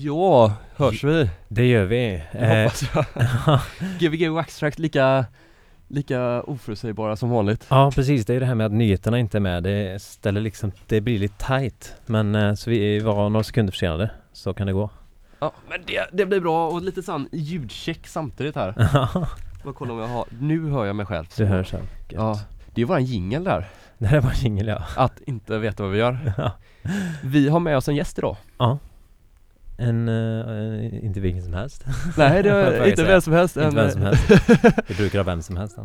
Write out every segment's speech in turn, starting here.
Ja, hörs vi? Det gör vi. Det Eh, hoppas jag. Gbg och Extract lika, lika oförutsägbara som vanligt. ja precis, det är det här med att nyheterna inte är med. Det ställer liksom, det blir lite tight. Men eh, så vi var några sekunder försenade. Så kan det gå. Ja, men det, det blir bra och lite sån ljudcheck samtidigt här. Bara kolla om jag har, nu hör jag mig själv. du hör själv. Ja, det är våran jingel där. Det här var jingel ja. Att inte veta vad vi gör. Ja. Vi har med oss en gäst idag. En, eh, inte vilken som helst. Nej det jag inte vem som helst. inte en- vem som helst. Vi brukar ha vem som helst.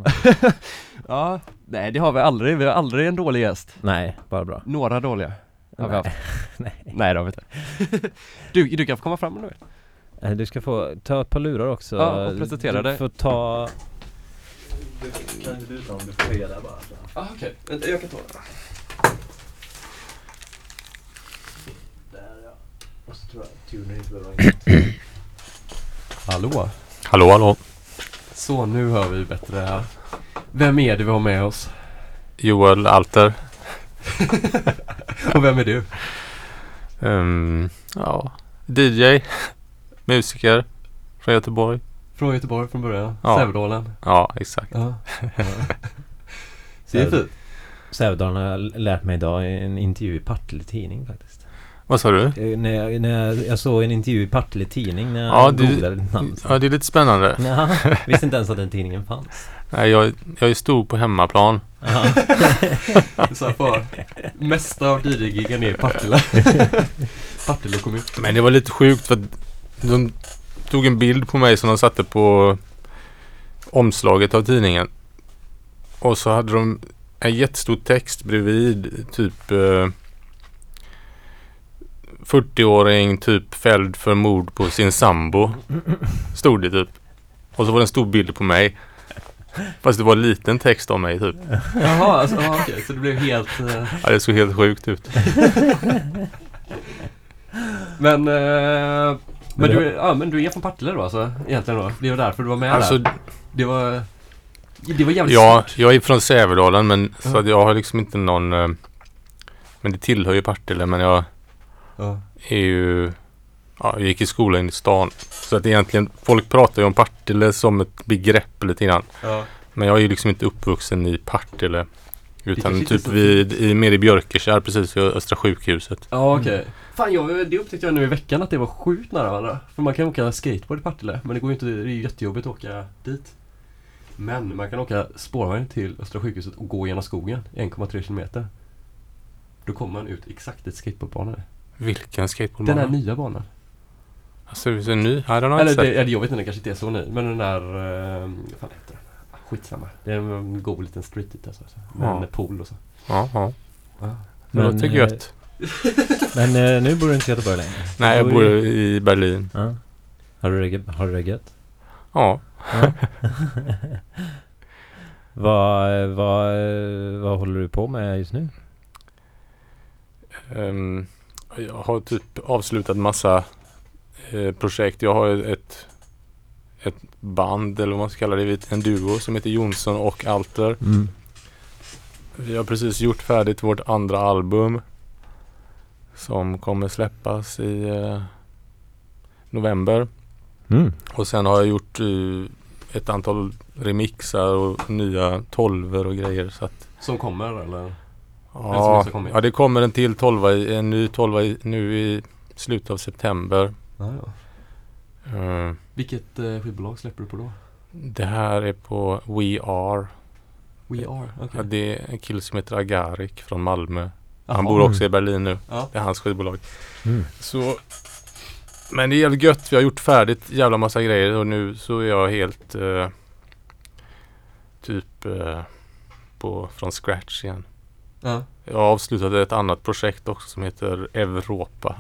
Ja, nej det har vi aldrig. Vi har aldrig en dålig gäst. Nej, bara bra. Några dåliga. har vi Nej. haft. Nej. Nej det har vi inte. Du, du kan få komma fram nu. Eh, Du ska få ta ett par lurar också. Ja, och presentera du dig. får ta... Kan du ta om du får där bara? Ah, okej, okay. jag kan ta det. Där ja. Och så tror jag tuner inte behöver Hallå. Hallå hallå. Så nu hör vi bättre här. Vem är det vi har med oss? Joel Alter. Och vem är du? Ehm, ja, DJ. Musiker. Från Göteborg. Från Göteborg från början. Ja. Sävedalen. Ja, exakt. Ja. Fint. Sävedalen har jag lärt mig idag i en intervju i Partille Tidning faktiskt. Vad sa du? Eh, När jag, när jag, jag såg en intervju i Partille Tidning när jag Ja, du- googlade ditt namn. Ja, det är lite spännande. Ja, visste inte ens att den tidningen fanns. Nej, jag, jag är stor på hemmaplan. Så här. Mesta av DJ-giggen är i Partille. Partille kommun. Men det var lite sjukt för att de tog en bild på mig som de satte på omslaget av tidningen. Och så hade de en jättestor text bredvid typ eh, 40-åring typ fälld för mord på sin sambo. Stod det typ. Och så var det en stor bild på mig. Fast det var en liten text om mig typ. Jaha, alltså, okej. Så det blev helt... eh, Ja, det såg helt sjukt ut. Men... Eh, men du, är- ja, men du är från Partille då alltså? Egentligen då? Det var därför du var med Alltså, där? Det var... Det var jävligt ja, stort. jag är från Sävedalen men så att jag har liksom inte någon eh, Men det tillhör ju Partille men jag Ja. är ju Ja, jag gick i skolan i stan. Så att egentligen, folk pratar ju om Partille som ett begrepp lite grann. Ja. Men jag är ju liksom inte uppvuxen i Partille. Utan typ så vid, i, mer i Björkekärr precis vid Östra sjukhuset. Ja okej. Fan jag, det upptäckte jag nu i veckan att det var sjukt nära varandra. För man kan åka skateboard i Partille men det går ju inte, det är jättejobbigt att åka dit. Men man kan åka spårvagn till Östra sjukhuset och gå genom skogen i 1,3 kilometer. Då kommer man ut exakt dit skateboardbanan är. Vilken Den här skateboardbana? nya banan. Alltså, är det ny? Den har jag Eller det, eller jag vet inte, den kanske inte är så ny. Men den där, eh, vad fan heter den? Ah, Skitsamma. Det är en god liten street dit alltså. Med Ja. en pool och så. Ja, ja. Ja. Det Men, låter eh, gött. Men eh, nu bor du inte i Göteborg längre? Nej, jag bor i- i Berlin. Ja. Har du det, har du det gött? Ja. Ja. vad, vad, vad håller du på med just nu? Ehm, jag har typ avslutat massa eh, projekt. Jag har ju ett, ett band eller vad man ska kalla det, en duo som heter Jonsson och Alter. Mm. Vi har precis gjort färdigt vårt andra album som kommer släppas i eh, november. Mm. Och sen har jag gjort eh, ett antal remixar och nya tolver och grejer. Så att, Som kommer eller? Ja, ja, det kommer en till tolva, i, en ny tolva i, nu i slutet av september. Ja, ja. Eh, Vilket eh, skivbolag släpper du på då? det här är på We Are. We Are? Okej. Ja, det är en kille som heter Agarik från Malmö. Jaha. Han bor också i Berlin nu. Ja. Det är hans skivbolag. Mm. Så Men det är jävligt gött. Vi har gjort färdigt jävla massa grejer och nu så är jag helt eh, typ eh, på, från scratch igen. Ja. Jag har avslutat ett annat projekt också som heter Europa.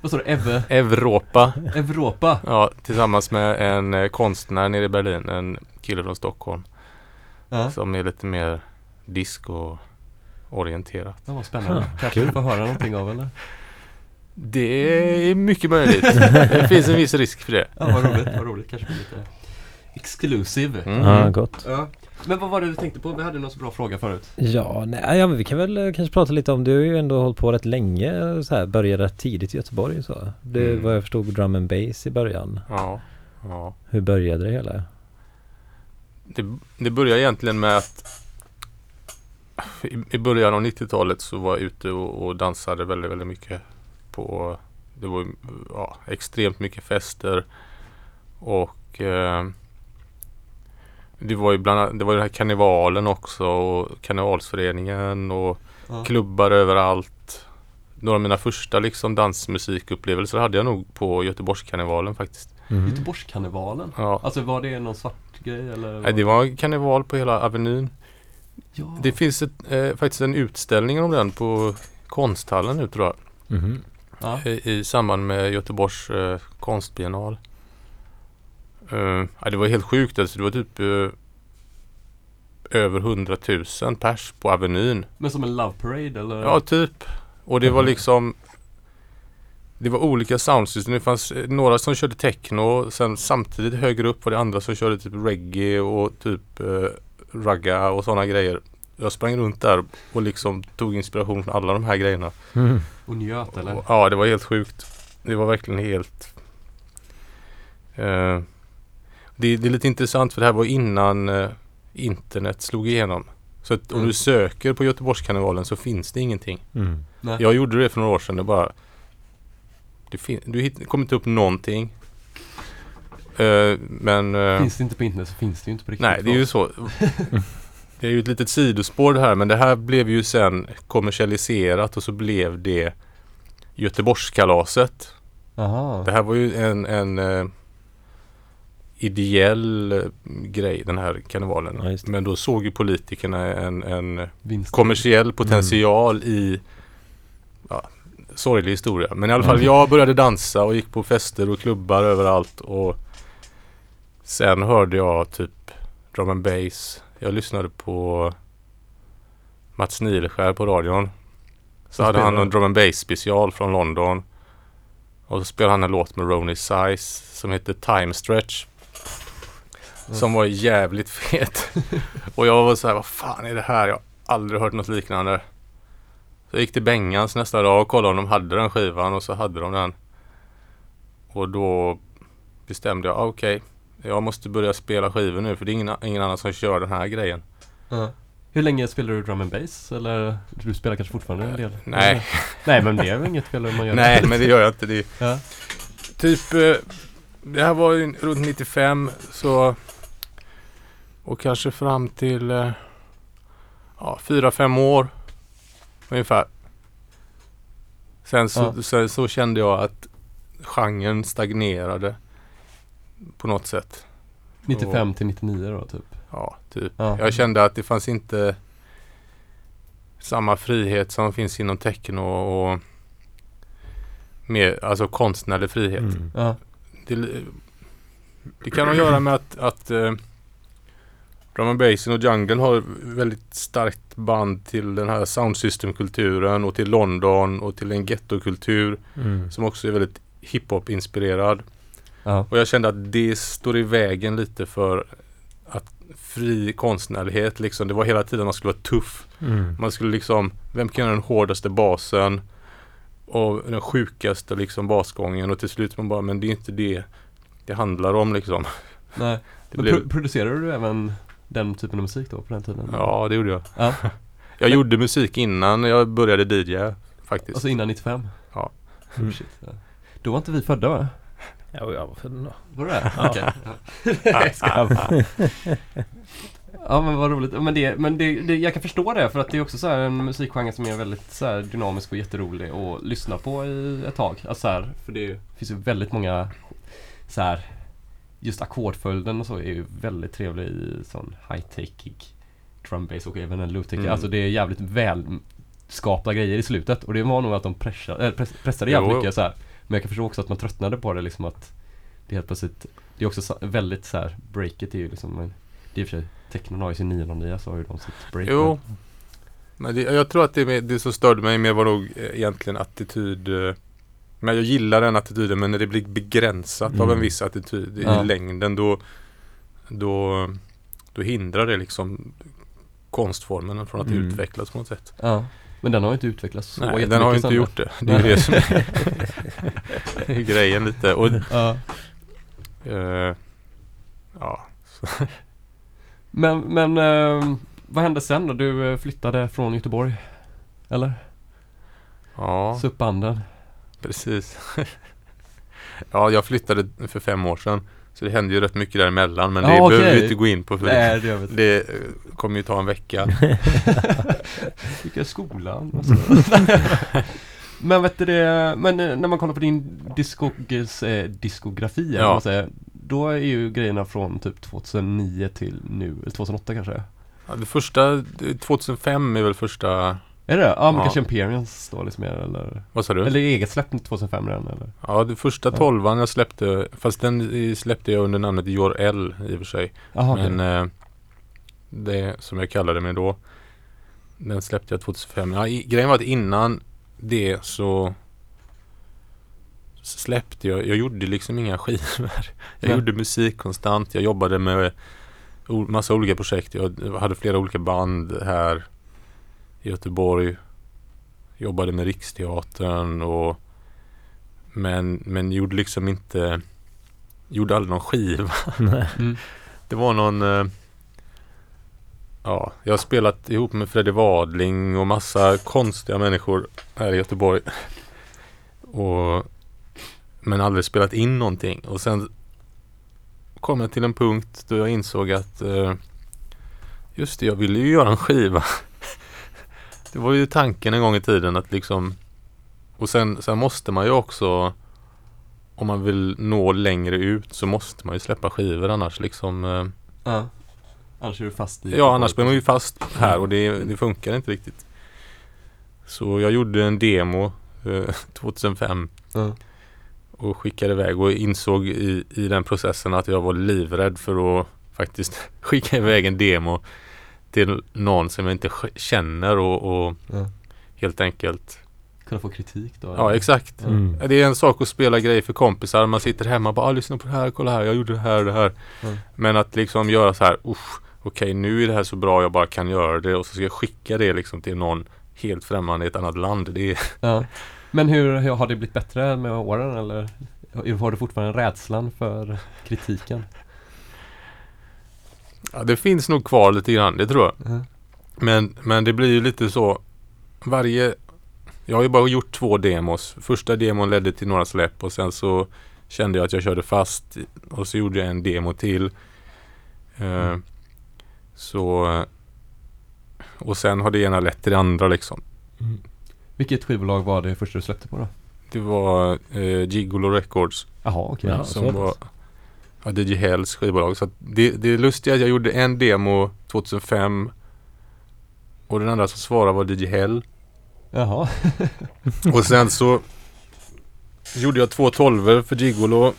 Vad sa du? Eve? Europa. Europa? Ja, tillsammans med en eh, konstnär nere i Berlin. En kille från Stockholm. Ja. Som är lite mer disco-orienterat. Det var spännande. Ja, Kanske vi får höra någonting av eller? Det är mycket möjligt. det finns en viss risk för det. Ja, vad roligt. Vad roligt. Kanske blir lite exclusive. Mm. Ja, gott. Ja. Men vad var det du tänkte på? Vi hade någon så bra fråga förut. Ja, nej, ja, men vi kan väl eh, kanske prata lite om, du har ju ändå hållit på rätt länge eh, så här, började rätt tidigt i Göteborg så. Det Mm. vad jag förstod drum and bass i början. Ja. ja. Hur började det hela? Det, det började egentligen med att i, i början av 90-talet så var jag ute och, och dansade väldigt, väldigt mycket på det var ja, extremt mycket fester och eh, det var ju bland annat, det var den här karnevalen också och karnevalsföreningen och Ja. klubbar överallt. Några av mina första liksom dansmusikupplevelser hade jag nog på Göteborgskarnevalen faktiskt. Mm. Göteborgskarnevalen? Ja. Alltså var det någon svart grej eller? Nej, det var karneval på hela Avenyn. Ja. Det finns ett, eh, faktiskt en utställning om den på Konsthallen nu tror jag. Mhm. ja. I, i samband med Göteborgs eh, konstbiennal. Ja, det var helt sjukt alltså. Det var typ eh, över 100 000 pers på Avenyn. Men som en love parade eller? Ja, typ. Och det var Mhm. liksom Det var olika soundsystem. Det fanns eh, några som körde techno. Sen samtidigt högre upp var det andra som körde typ reggae och typ eh, ragga och sådana grejer. Jag sprang runt där och liksom tog inspiration från alla de här grejerna. Mhm. Och njöt eller? Och, ja, det var helt sjukt. Det var verkligen helt... Eh, det, det är lite intressant för det här var innan eh, internet slog igenom. Så att om Mm. du söker på Göteborgskarnevalen så finns det ingenting. Mm. Nej. Jag gjorde det för några år sedan. Det bara... Fin- du hitt- kommer inte upp någonting. Eh, men... eh, Finns det inte på internet så finns det ju inte på riktigt. nej, det är ju så. Det är ju ett litet sidospår det här. Men det här blev ju sen kommersialiserat och så blev det Göteborgskalaset. Aha. Det här var ju en, en eh, ideell eh, grej den här karnevalen. Ja. Men då såg ju politikerna en, en kommersiell potential i ja, sorglig historia. Men i alla fall Mm. jag började dansa och gick på fester och klubbar överallt och sen hörde jag typ drum and bass. Jag lyssnade på Mats Nileskär på radion. Så hade han en drum and bass special från London. Och så spelade han en låt med Ronnie Size som heter Time Stretch. Som var jävligt fet. och jag var så här, vad fan är det här? Jag har aldrig hört något liknande. Så jag gick till Bengans nästa dag och kollade om de hade den skivan och så hade de den. Och då bestämde jag, ah, okej, jag måste börja spela skivor nu för det är ingen, ingen annan som kör den här grejen. Ja. Hur länge spelar du drum and bass? Eller du spelar kanske fortfarande en del? Nej, Nej men det är väl inget fel om man gör nej det? men det gör jag inte. Det, Ja. Typ, eh, det här var ju runt 95 så och kanske fram till eh, ja, 4-5 år ungefär. Sen så, Ja. sen så kände jag att genren stagnerade på något sätt. 95 till 99 då typ? Ja, typ. Ja. Jag kände att det fanns inte samma frihet som finns inom techno och mer, alltså konstnärlig frihet. Mm. Ja. Det, det kan ha att göra med att, att eh, drum and bassen och junglen har väldigt starkt band till den här soundsystem-kulturen och till London och till en ghettokultur Mm. som också är väldigt hiphop-inspirerad. Ja. Och jag kände att det står i vägen lite för att fri konstnärlighet liksom. Det var hela tiden man skulle vara tuff. Mm. Man skulle liksom, vem kan göra den hårdaste basen? Och den sjukaste liksom basgången och till slut man bara, men det är inte det det handlar om liksom. Nej. Men blev, pro- producerade du även den typen av musik då på den tiden? ja, det gjorde jag. Ja. Jag gjorde musik innan jag började DJ faktiskt. Alltså innan 95? Ja. Oh, shit. Ja. Då var inte vi födda va? Ja, jag var född då. Var det det? Ja. Okej. Ja men vad roligt. Men, det, men det, det, jag kan förstå det för att det är också så här en musikgenre som är väldigt så här dynamisk och jätterolig att lyssna på i ett tag. Alltså så här, för det finns ju väldigt många så här Just ackordföljden och så är ju väldigt trevlig i sån high-techig drum och även en low-tech. Mm. Alltså det är jävligt välskapta grejer i slutet och det var nog att de pressade, äh, press, pressade jävligt Jo, mycket så här. Men jag kan förstå också att man tröttnade på det liksom att det helt plötsligt Det är också så, väldigt så här breaket är ju liksom en, Det är i och för sig Technon har ju sin 909 så har ju de sitt break Jo. Men det, jag tror att det, det som störde mig mer var nog eh, egentligen attityd. Men jag gillar den attityden men när det blir begränsat av Mm. en viss attityd Ja. i längden då, då då hindrar det liksom konstformen från att Mm. utvecklas på något sätt. Ja. Men den har inte utvecklats så Nej, den har ju inte sen gjort det. Det är ju det som är, det är grejen lite. Och, Ja. eh, ja, Men, men eh, vad hände sen då? Du flyttade från Göteborg? Eller? ja Så upp banden? Precis. ja, jag flyttade för fem år sedan. Så det hände ju rätt mycket däremellan. Men Ja, det okej. behöver vi inte gå in på. För Nej, det det eh, kommer ju ta en vecka. Gick jag skolan? och så. men vet du det, men eh, när man kollar på din diskogis, eh, diskografi, Ja. säger, då är ju grejerna från typ 2009 till nu, eller 2008 kanske? Ja, det första, 2005 är väl första, Är det Ja, men Ja. kanske Imperials då liksom mer eller? vad sa du? Eller eget släpp 2005 redan eller? Ja, det första Ja. tolvan jag släppte, fast den släppte jag under namnet Jor L i och för sig. Okej. Men eh, det som jag kallade mig då, den släppte jag 2005. Ja, i, grejen var att innan det så släppte jag, jag gjorde liksom inga skivor. Jag Nej. gjorde musik konstant, jag jobbade med massa olika projekt. Jag hade flera olika band här i Göteborg. Jobbade med Riksteatern och men, men gjorde liksom inte Gjorde aldrig någon skiva. Mm. Det var någon eh, Ja, jag har spelat ihop med Freddy Wadling och massa konstiga människor här i Göteborg. Och, men aldrig spelat in någonting. Och sen kom jag till en punkt då jag insåg att eh, just det, jag ville ju göra en skiva. Det var ju tanken en gång i tiden att liksom och sen, sen måste man ju också om man vill nå längre ut så måste man ju släppa skivor annars liksom eh, Ja. Annars är du fast i Ja, annars blir man ju fast här och det, det funkar inte riktigt. Så jag gjorde en demo eh, 2005 Ja. och skickade iväg och insåg i, i den processen att jag var livrädd för att faktiskt skicka iväg en demo till någon som jag inte känner och, och Ja. helt enkelt Kunna få kritik då? Ja, exakt. Mm. Det är en sak att spela grejer för kompisar. Man sitter hemma och bara ah, lyssna på det här, kolla här, jag gjorde det här och det här. Mm. Men att liksom göra så här, usch, okej nu är det här så bra jag bara kan göra det och så ska jag skicka det liksom till någon helt främmande i ett annat land. Det är, Ja. Men hur, hur har det blivit bättre med åren eller? Har du fortfarande rädslan för kritiken? Ja, det finns nog kvar lite grann, det tror jag. Ja. Men, men det blir ju lite så, varje, jag har ju bara gjort två demos. Första demon ledde till några släpp och sen så kände jag att jag körde fast och så gjorde jag en demo till. Eh, Så och sen har det ena lett till det andra liksom. Mm. Vilket skivbolag var det första du släppte på då? Det var eh, Gigolo Records Jaha, okej. Ja, så som var ja, DJ Hells skivbolag. Så det, det är lustigt att jag gjorde en demo 2005 och den andra som svarade var DJ Hell. Jaha. Och sen så gjorde jag två tolver för Gigolo.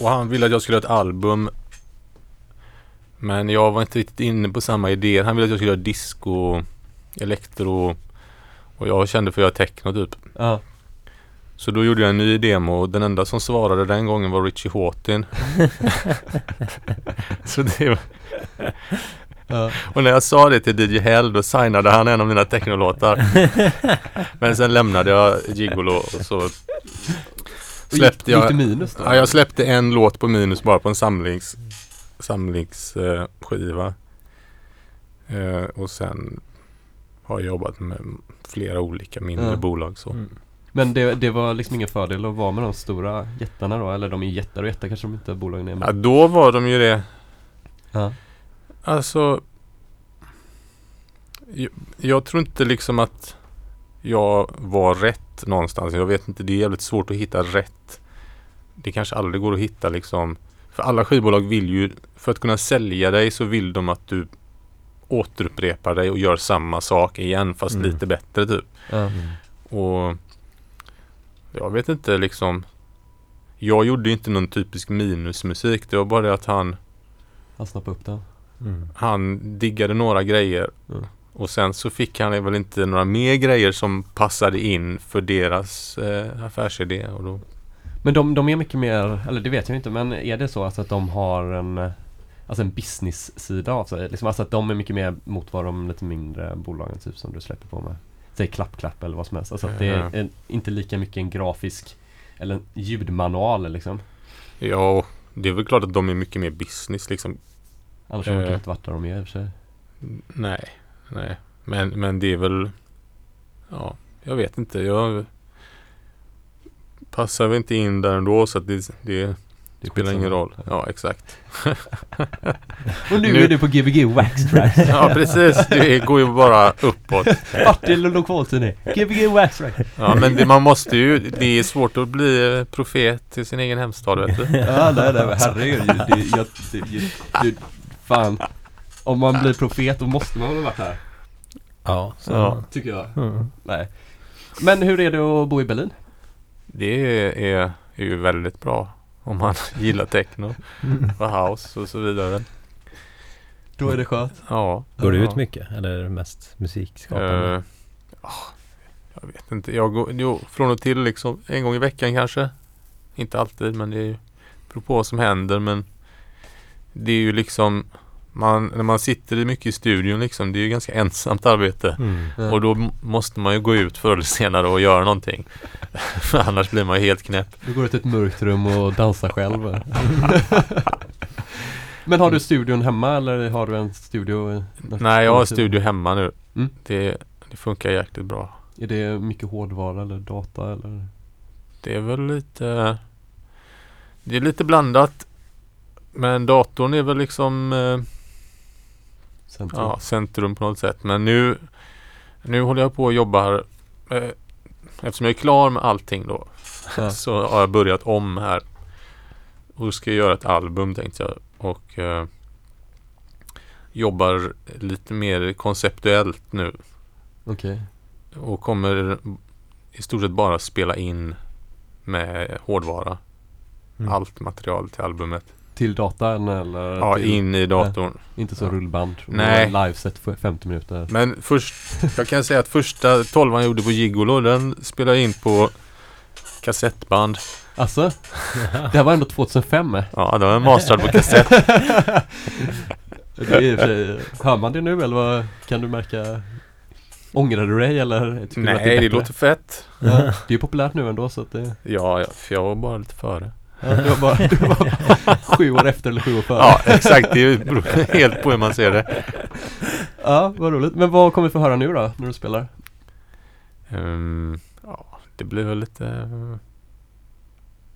Och han ville att jag skulle göra ett album. Men jag var inte riktigt inne på samma idé. Han ville att jag skulle göra disco, elektro. Och jag kände för att göra techno typ. Ja. Så då gjorde jag en ny demo och den enda som svarade den gången var Richie Hawtin. så det var, Ja. och när jag sa det till DJ Hell då signade han en av mina technolåtar. Men sen lämnade jag Gigolo och så släppte Gick, gick jag du minus då? Ja, jag släppte en låt på minus bara på en samlings samlingsskiva. Eh, eh, och sen har jag jobbat med flera olika mindre Ja. bolag. Så. Mm. Men det, det var liksom ingen fördel att vara med de stora jättarna då? Eller de är jättar och jättar kanske de inte bolagen är med? Ja, då var de ju det. Ja. Alltså jag, jag tror inte liksom att jag var rätt någonstans. Jag vet inte, det är jävligt svårt att hitta rätt. Det kanske aldrig går att hitta liksom. För alla skivbolag vill ju, för att kunna sälja dig så vill de att du återupprepar dig och gör samma sak igen fast Mm. lite bättre typ. Mm. Och jag vet inte liksom. Jag gjorde inte någon typisk minusmusik. Det var bara det att han Han snappade upp den. Mm. han diggade några grejer Mm. och sen så fick han väl inte några mer grejer som passade in för deras eh, affärsidé. Och då, Men de, de är mycket mer, eller det vet jag inte, men är det så alltså att de har en Alltså en business-sida av sig. Liksom, alltså att de är mycket mer mot vad de lite mindre bolagen typ som du släpper på med. Säg klapp-klapp eller vad som helst. Alltså att det är en, inte lika mycket en grafisk eller en ljudmanual liksom. Ja, det är väl klart att de är mycket mer business liksom. Annars hade de Eh. inte varit där de är i och för sig. Nej, nej. Men, men det är väl... Ja, jag vet inte. Jag passar väl inte in där ändå så att det, det Det spelar ingen roll. Ja, exakt. Och nu, Nu- är du på Gbg Wax Tracks. Ja, precis. Det går ju bara uppåt. Partille och lokalturné. Gbg Wax Tracks. Ja, men det, man måste ju... Det är svårt att bli eh, profet i sin egen hemstad, vet du. Ja, nej, nej, herregud. Det, det, jag, det, det, det, fan. Om man blir profet då måste man väl ha varit här. Ja, så. Ja. Tycker jag. Mm. Nej. Men hur är det att bo i Berlin? Det är, är ju väldigt bra om man gillar techno och house och så vidare. Då är det skönt. Ja. Går du ut mycket eller är det mest musikskapande? Ah, jag vet inte. Jag går jo, från och till liksom en gång i veckan kanske. Inte alltid men det är ju beror på vad som händer men det är ju liksom man, när man sitter i mycket i studion liksom det är ju ganska ensamt arbete. Mm. Och då måste man ju gå ut förr eller senare och göra någonting. Annars blir man ju helt knäpp. Du går ut i ett mörkt rum och dansar själv. Men har du studion hemma eller har du en studio? Nej, jag har studio hemma nu. Mm. Det, det funkar jäkligt bra. Är det mycket hårdvara eller data eller? Det är väl lite Det är lite blandat Men datorn är väl liksom eh, Centrum? ja, centrum på något sätt Men nu Nu håller jag på och jobbar eh, Eftersom jag är klar med allting då Ja. Så har jag börjat om här Och ska göra ett album tänkte jag Och eh, Jobbar lite mer konceptuellt nu Okej. Och kommer i stort sett bara spela in med hårdvara. Mm. Allt material till albumet. Till datan eller? Ja, till, in i datorn. Inte så Ja. rullband? Nej. Liveset för 50 minuter? Men först, jag kan säga att första tolvan jag gjorde på Gigolo, den spelade jag in på kassettband. Alltså? Det här var ändå 2005 eh. Ja, den var mastrad på kassett. Det är sig, hör man det nu eller vad, kan du märka? Ångrar du dig eller? Nej, det, är bättre? låter fett. Ja, det är ju populärt nu ändå så att det Ja, jag var bara lite före. Ja, du, var bara, du var bara sju år efter eller sju år före. Ja, exakt. Det är ju- helt på hur man ser det. ja, vad roligt. Men vad kommer vi få höra nu då, när du spelar? Ehm, ja, det blir väl lite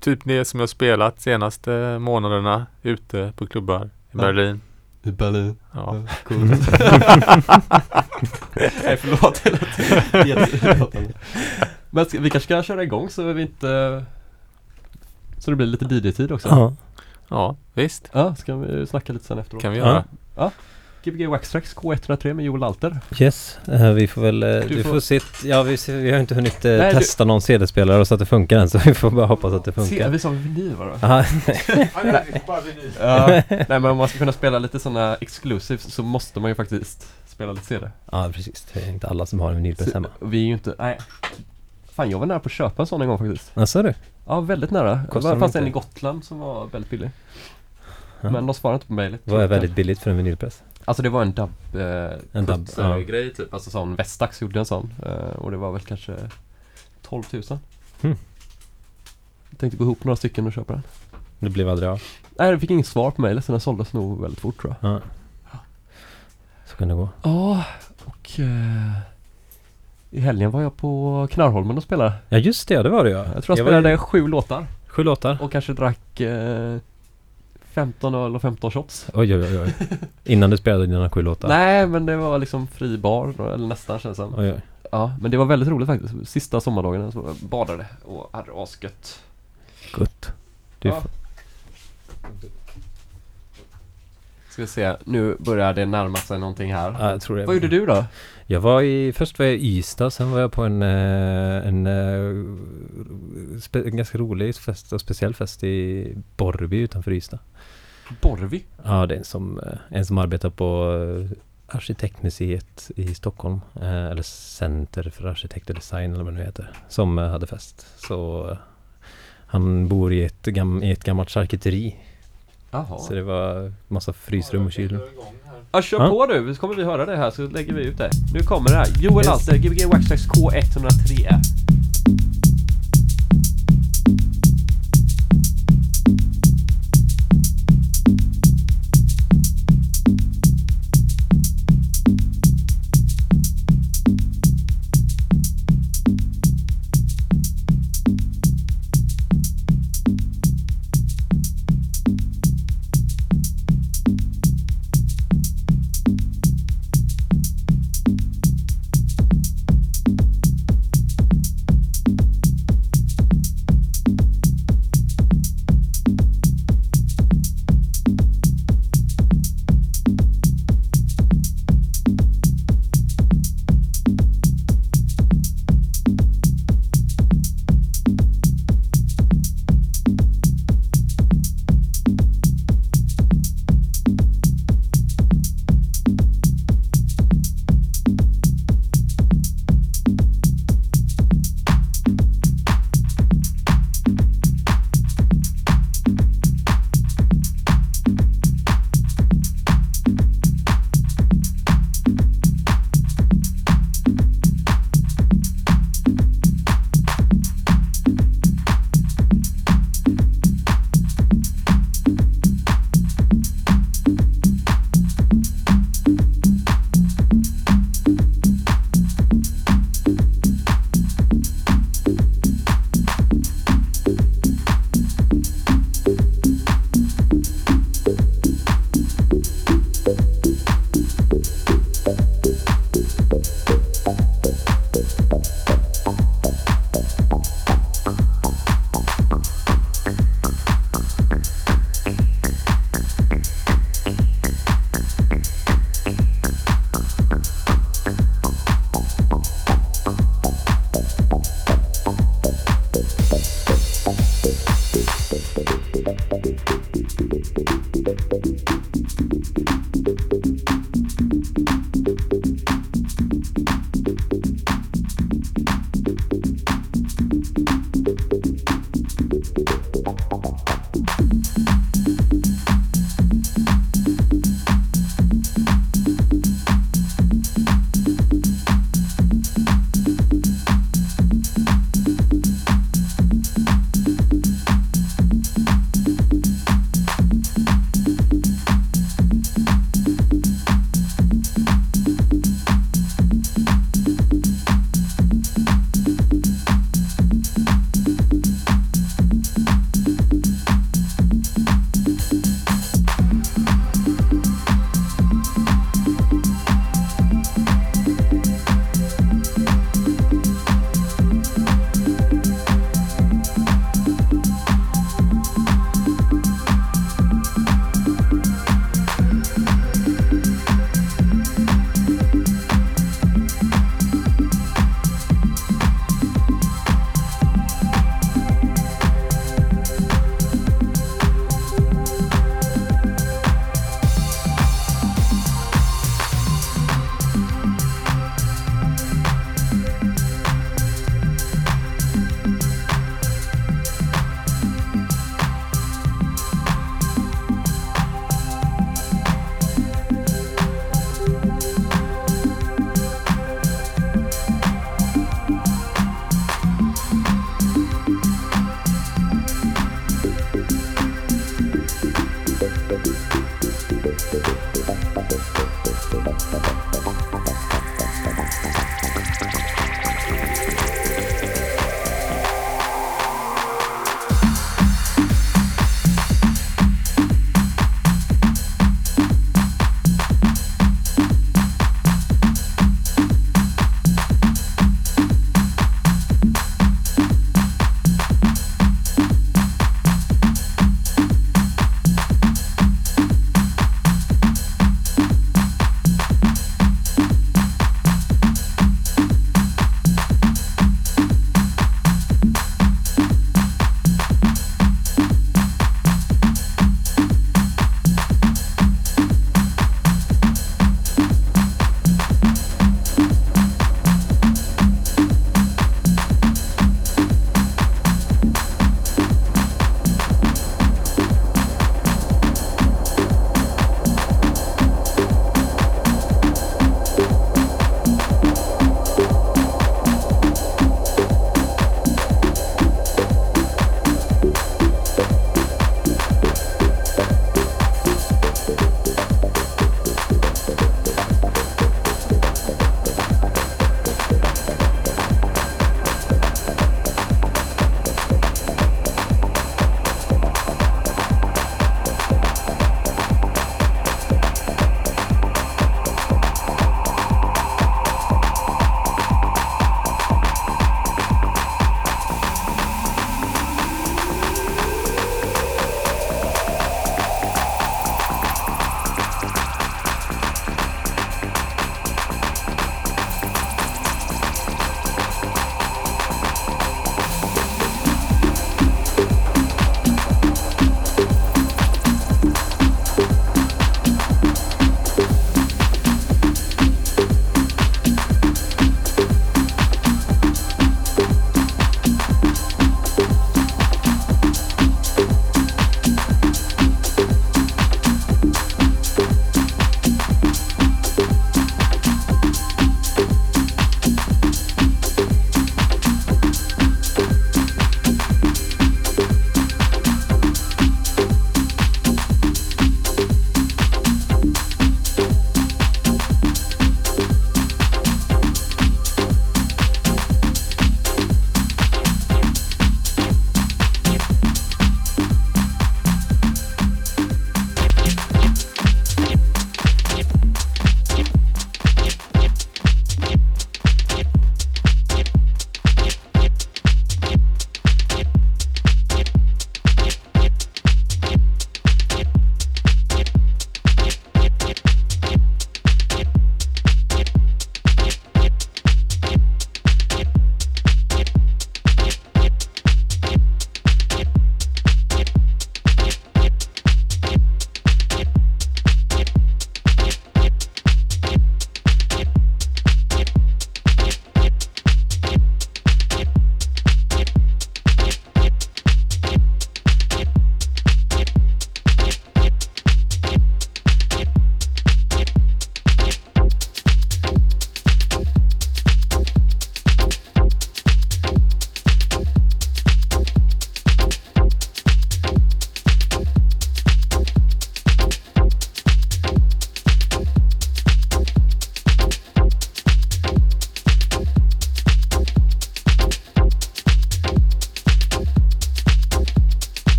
Typ det som jag spelat senaste månaderna ute på klubbar i Ja. Berlin. I Berlin. Ja. Coolt. Nej förlåt. Men vi kanske ska köra igång så vi inte Så det blir lite DJ-tid också. Ja. ja, visst. Ja, ska vi snacka lite sen efteråt. kan vi göra. Gbg Waxtrax K103 med Joel Alter. Yes, eh, vi får väl, eh, Du får- får, sitta, ja vi, ser- vi har inte hunnit eh, Nej, du- testa någon CD-spelare så att det funkar än så vi får bara hoppas att det Se, funkar. vi sa vinyl va då? Aha, Ja, nej men om man ska kunna spela lite sådana exclusives så måste man ju faktiskt spela lite CD. ja precis, det är inte alla som har en vinylpress hemma. Vi är ju inte, nej. Fan jag var nära på att köpa en sån en gång faktiskt. Jaså du? Ja, väldigt nära. Kostar det de fanns inte? en i Gotland som var väldigt billig. Ja. Men de svarade inte på mejlet. Vad är väldigt billigt för en vinylpress? Alltså det var en dubb eh, En dubb, ja. grej typ. Alltså sån Vestax gjorde en sån. Eh, och det var väl kanske 12 000. Hmm. Jag tänkte gå ihop några stycken och köpa den. Det blev aldrig av. Nej, jag fick inget svar på mejlet så den såldes nog väldigt fort tror jag. Ja. Så kan det gå. Ja, och eh, i helgen var jag på Knarrholmen och spelade. Ja just det, det var det ja. Jag tror jag var spelade ju- sju låtar Sju låtar. och kanske drack eh, 15 öl och 15 shots. Oj oj oj. Innan du spelade dina sju låtar. Nej, men det var liksom fri bar, eller nästan känns det. Oj oj. Ja, men det var väldigt roligt faktiskt. Sista sommardagen så jag badade och hade asgött. Gott. Du Ja. Ska vi se, nu börjar det närma sig någonting här. Ja, jag tror det. Vad gjorde du då? Jag var i, först var jag i Ystad, sen var jag på en, eh, en, eh, spe, en ganska rolig fest och speciell fest i Borrby utanför Ystad. Borvi? Ja, det är en som, eh, en som arbetar på eh, Arkitektmuseet i Stockholm. eh, Eller Center för arkitekt och design eller vad det nu heter. Som eh, hade fest. Så eh, han bor i ett, gam, i ett gammalt charkuteri. Så det var massa frysrum och kylrum. Ja, kör Ja. på nu så kommer vi höra det här så lägger vi ut det. Nu kommer det här. Joel Yes. Alter, Gbg Waxtrax K103.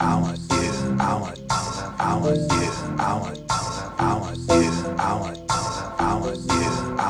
I want you, I want, you. I want you, I want, you. I want you, I want, I want you.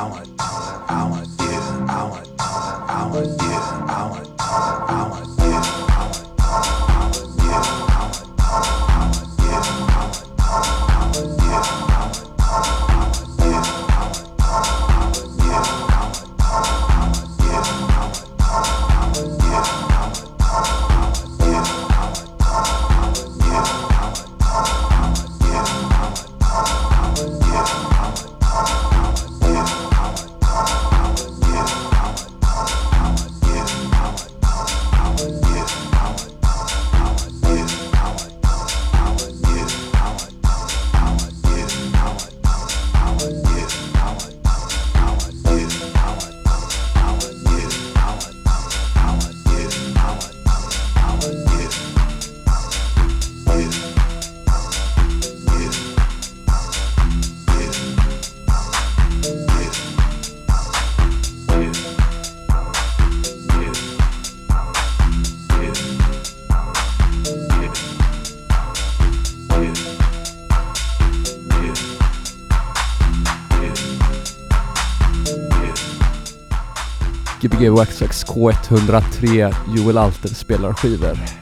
20 K103 Joel Alter spelar skivor.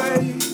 away.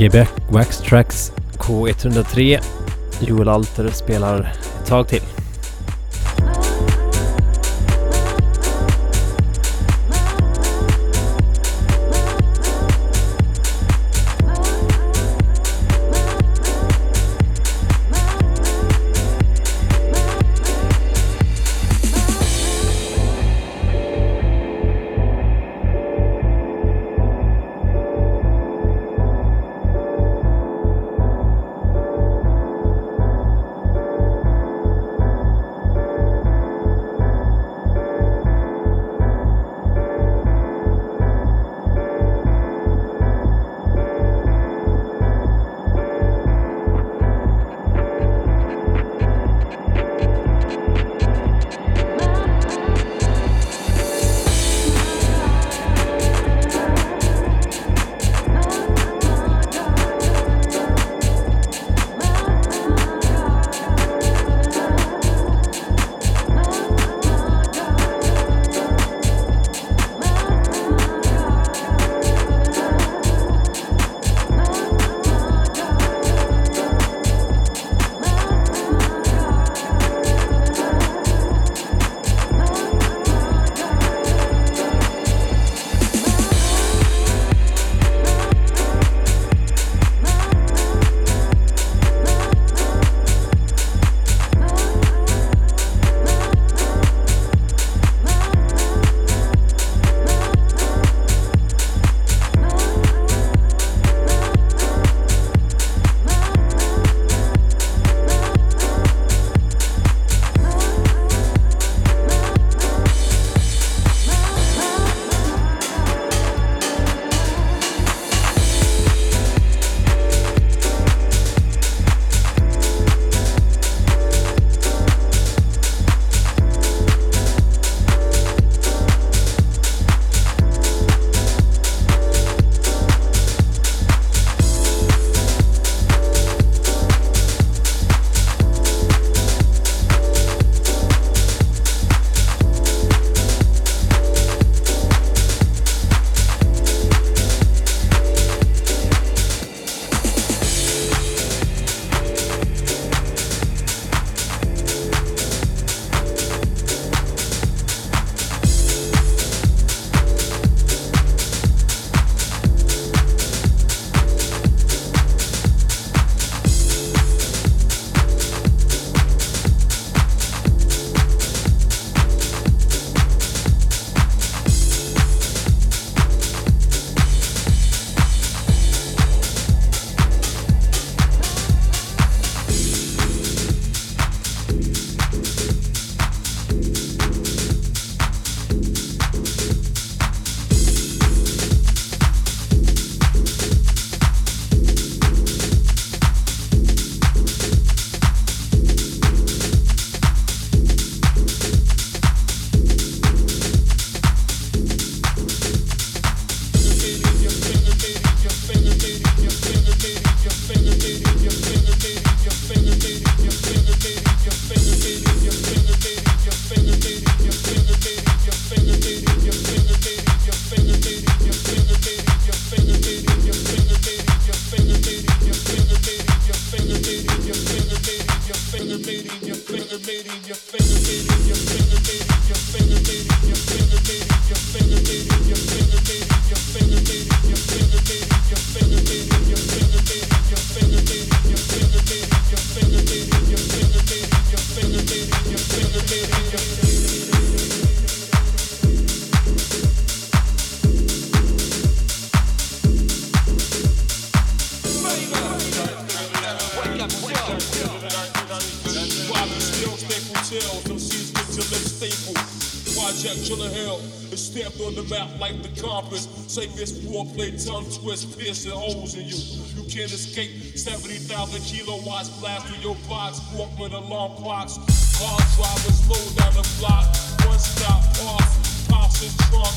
Quebec Wax Tracks K103. Joel Alter spelar ett tag till. Can't escape 70,000 kilowatts blast through your box. Walkman alarm clocks. Car drivers slow down the block. One stop, off, pops in trunk.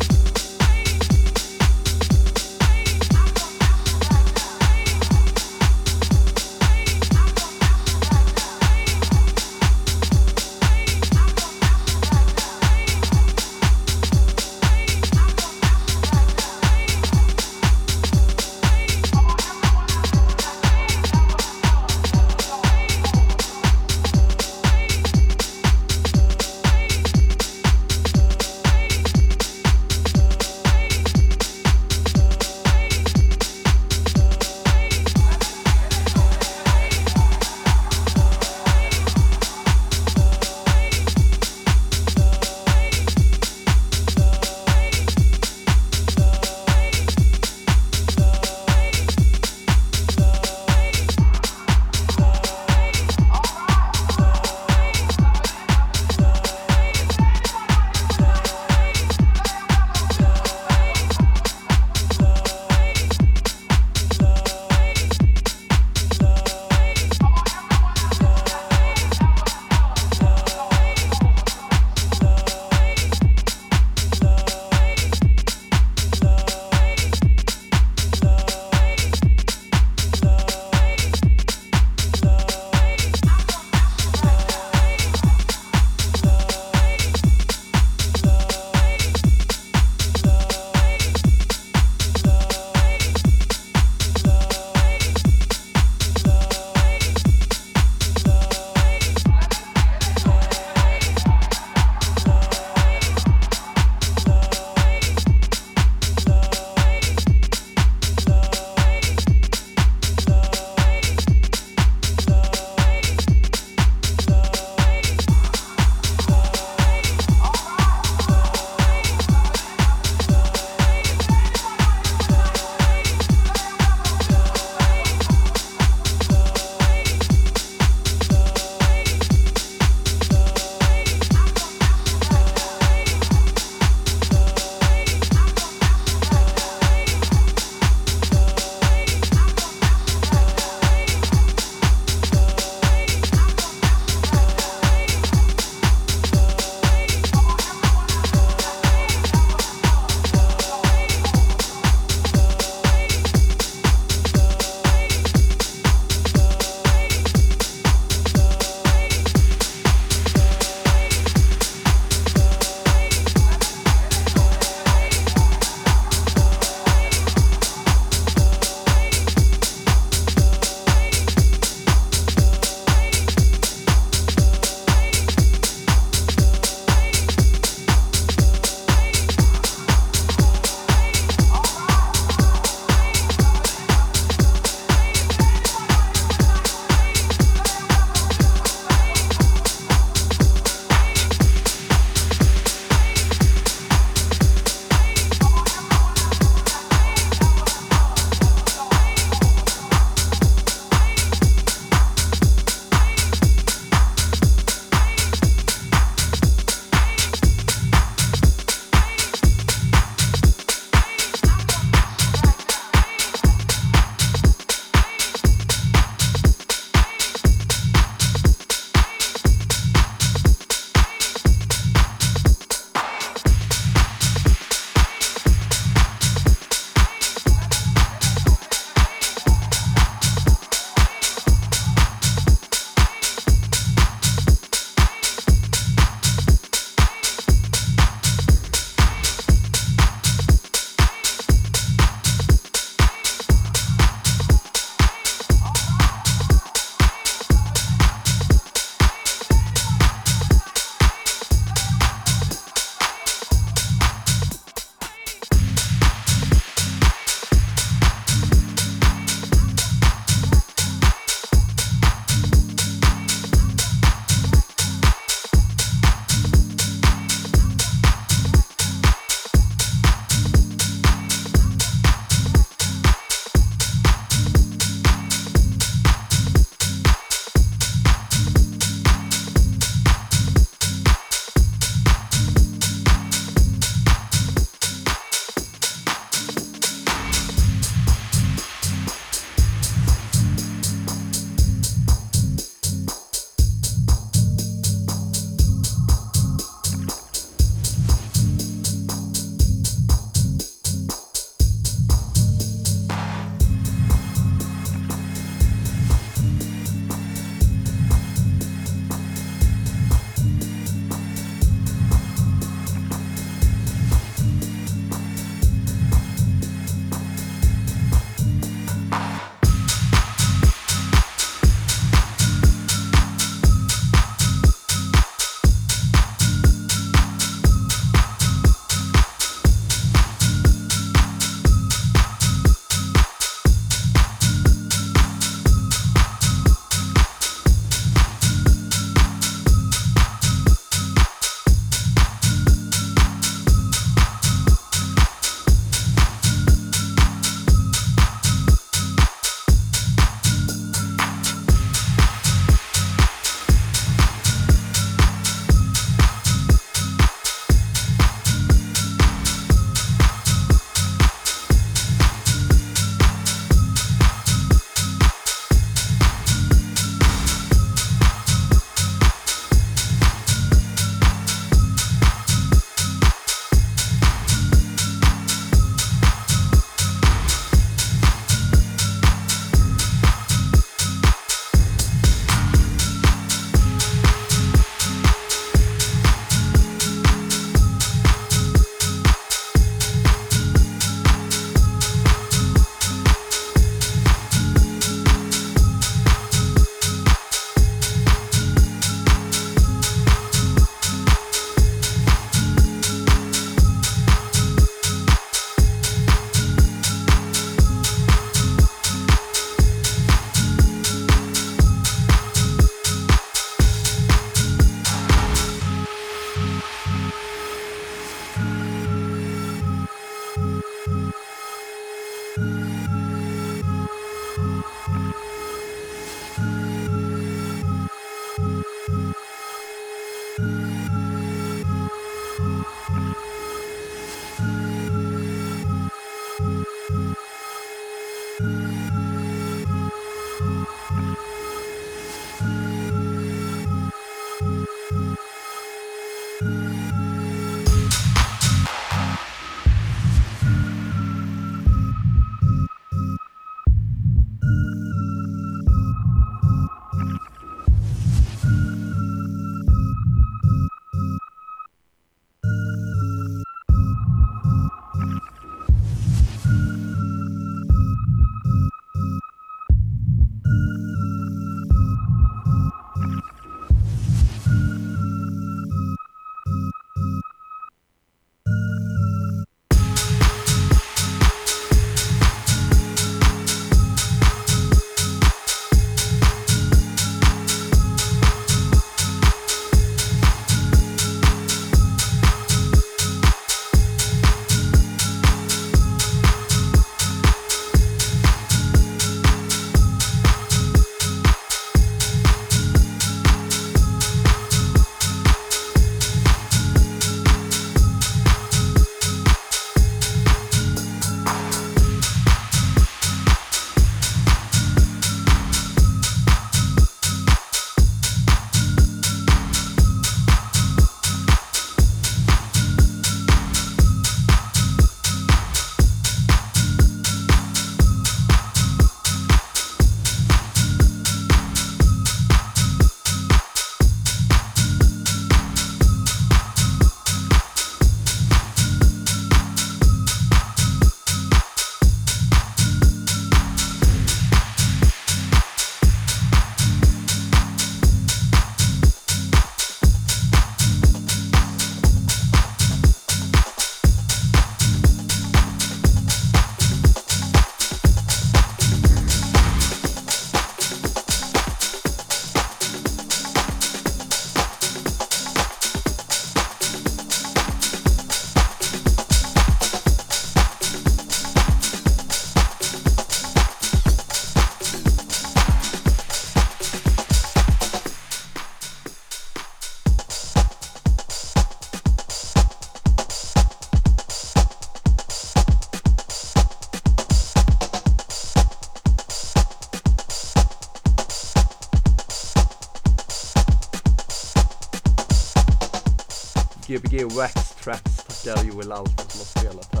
Älskar Joel Alter som har spelat här.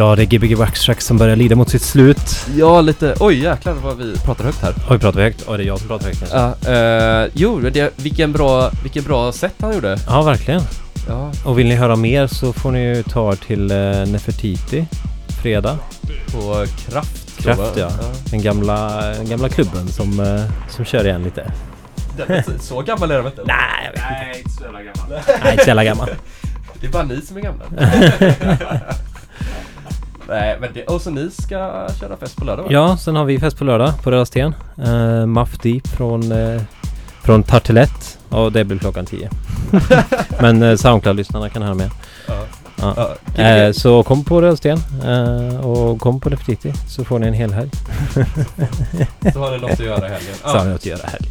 Ja, det är Gbg Waxtrax som börjar lida mot sitt slut. Ja, lite... Oj jäklar vad vi pratar högt här. Oj, pratar vi högt? Oj, det är jag som pratar högt kanske. Ja, eh, jo, det, vilken bra, vilken bra set han gjorde. Ja, verkligen. Ja, Och vill ni höra mer så får ni ju ta er till eh, Nefertiti fredag. på Kraft. Kraft, va? ja. Den gamla, den gamla klubben som, eh, som kör igen lite. Den, så gammal är den inte? Nej, jag vet Nej, inte så jävla gammal. Nej, inte så jävla gammal. Det är bara ni som är gamla. Nej, men det... Och så ni ska köra fest på lördag va? Ja, sen har vi fest på lördag på Röda Sten. Uh, Muff Deep från, uh, från Tartelett. Och det blir klockan 10. Men uh, Soundcloud-lyssnarna kan höra med. Ja. Ja, Eh, så kom på Röda Sten eh, och kom på Nefertiti så får ni en hel helg. så har ni något att göra i helgen. Så har ni något att göra helg.